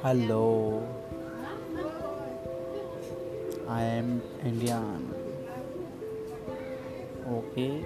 Hello, I am Indian. Okay,